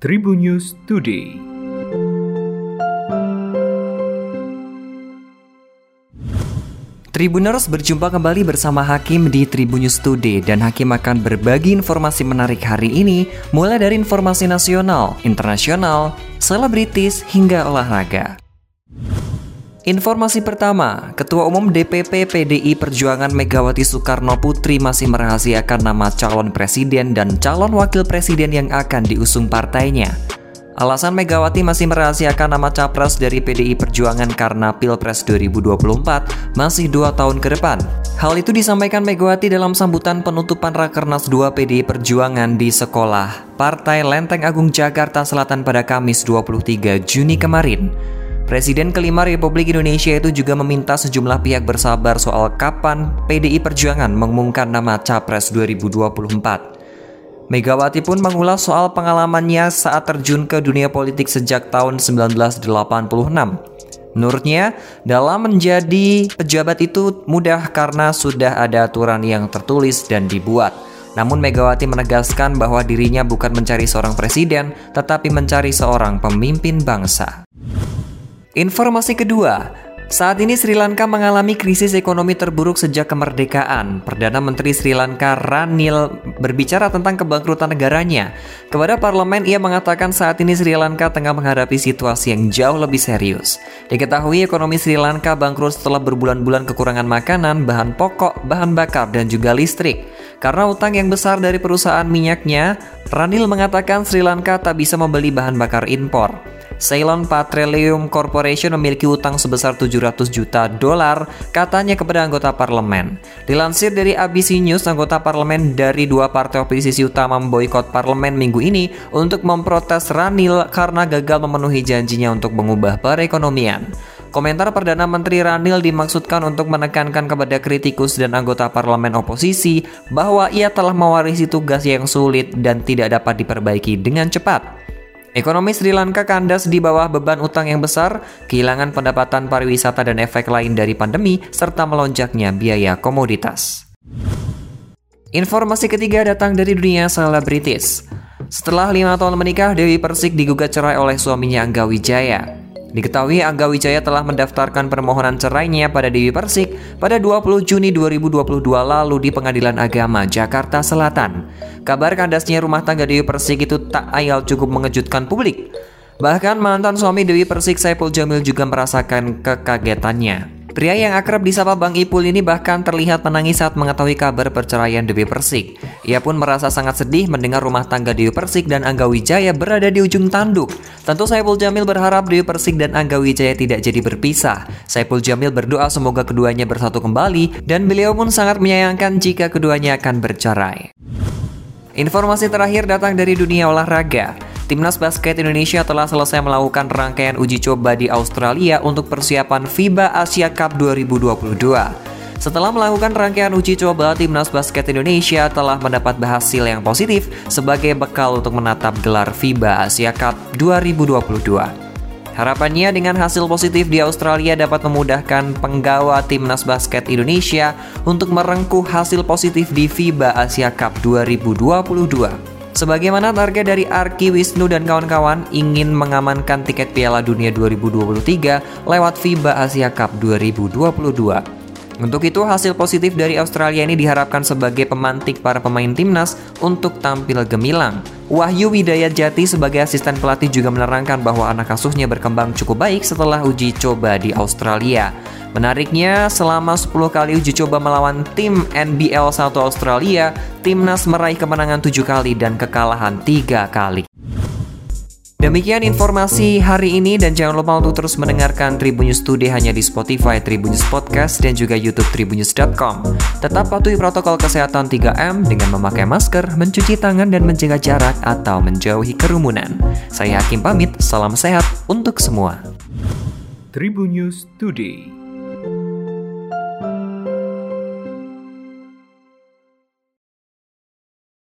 Tribun News Today. Tribuners berjumpa kembali bersama Hakim di Tribun News Today dan Hakim akan berbagi informasi menarik hari ini mulai dari informasi nasional, internasional, selebritis hingga olahraga. Informasi pertama, Ketua Umum DPP PDI Perjuangan Megawati Soekarno Putri masih merahasiakan nama calon presiden dan calon wakil presiden yang akan diusung partainya. Alasan Megawati masih merahasiakan nama capres dari PDI Perjuangan karena Pilpres 2024 masih dua tahun ke depan. Hal itu disampaikan Megawati dalam sambutan penutupan Rakernas 2 PDI Perjuangan di sekolah Partai Lenteng Agung Jakarta Selatan pada Kamis 23 Juni kemarin. Presiden kelima Republik Indonesia itu juga meminta sejumlah pihak bersabar soal kapan PDI Perjuangan mengumumkan nama Capres 2024. Megawati pun mengulas soal pengalamannya saat terjun ke dunia politik sejak tahun 1986. Menurutnya, dalam menjadi pejabat itu mudah karena sudah ada aturan yang tertulis dan dibuat. Namun Megawati menegaskan bahwa dirinya bukan mencari seorang presiden, tetapi mencari seorang pemimpin bangsa. Informasi kedua, saat ini Sri Lanka mengalami krisis ekonomi terburuk sejak kemerdekaan. Perdana Menteri Sri Lanka Ranil berbicara tentang kebangkrutan negaranya. Kepada parlemen ia mengatakan saat ini Sri Lanka tengah menghadapi situasi yang jauh lebih serius. Diketahui ekonomi Sri Lanka bangkrut setelah berbulan-bulan kekurangan makanan, bahan pokok, bahan bakar, dan juga listrik. Karena utang yang besar dari perusahaan minyaknya, Ranil mengatakan Sri Lanka tak bisa membeli bahan bakar impor. Ceylon Petroleum Corporation memiliki utang sebesar 700 juta dolar katanya kepada anggota parlemen. Dilansir dari ABC News, anggota parlemen dari dua partai oposisi utama memboikot parlemen minggu ini untuk memprotes Ranil karena gagal memenuhi janjinya untuk mengubah perekonomian. Komentar Perdana Menteri Ranil dimaksudkan untuk menekankan kepada kritikus dan anggota parlemen oposisi bahwa ia telah mewarisi tugas yang sulit dan tidak dapat diperbaiki dengan cepat. Ekonomi Sri Lanka kandas di bawah beban utang yang besar, kehilangan pendapatan pariwisata dan efek lain dari pandemi, serta melonjaknya biaya komoditas. Informasi ketiga datang dari dunia selebritis. Setelah lima tahun menikah, Dewi Persik digugat cerai oleh suaminya Angga Wijaya. Diketahui Angga Wijaya telah mendaftarkan permohonan cerainya pada Dewi Persik pada 20 Juni 2022 lalu di Pengadilan Agama Jakarta Selatan. Kabar kandasnya rumah tangga Dewi Persik itu tak ayal cukup mengejutkan publik. Bahkan mantan suami Dewi Persik Saipul Jamil juga merasakan kekagetannya. Pria yang akrab disapa Bang Ipul ini bahkan terlihat menangis saat mengetahui kabar perceraian Dewi Persik. Ia pun merasa sangat sedih mendengar rumah tangga Dewi Persik dan Angga Wijaya berada di ujung tanduk. Tentu Saipul Jamil berharap Dewi Persik dan Angga Wijaya tidak jadi berpisah. Saipul Jamil berdoa semoga keduanya bersatu kembali dan beliau pun sangat menyayangkan jika keduanya akan bercerai. Informasi terakhir datang dari dunia olahraga. Timnas basket Indonesia telah selesai melakukan rangkaian uji coba di Australia untuk persiapan FIBA Asia Cup 2022. Setelah melakukan rangkaian uji coba, Timnas Basket Indonesia telah mendapat hasil yang positif sebagai bekal untuk menatap gelar FIBA Asia Cup 2022. Harapannya dengan hasil positif di Australia dapat memudahkan penggawa timnas basket Indonesia untuk merengkuh hasil positif di FIBA Asia Cup 2022. Sebagaimana target dari Arki Wisnu dan kawan-kawan ingin mengamankan tiket Piala Dunia 2023 lewat FIBA Asia Cup 2022. Untuk itu, hasil positif dari Australia ini diharapkan sebagai pemantik para pemain timnas untuk tampil gemilang. Wahyu Widayat Jati sebagai asisten pelatih juga menerangkan bahwa anak asuhnya berkembang cukup baik setelah uji coba di Australia. Menariknya, selama 10 kali uji coba melawan tim NBL 1 Australia, timnas meraih kemenangan 7 kali dan kekalahan 3 kali. Demikian informasi hari ini dan jangan lupa untuk terus mendengarkan Tribunnews Today hanya di Spotify, Tribunnews Podcast, dan juga YouTube tribunnews.com. Tetap patuhi protokol kesehatan 3M dengan memakai masker, mencuci tangan, dan menjaga jarak atau menjauhi kerumunan. Saya Hakim pamit, salam sehat untuk semua. Tribun News Today.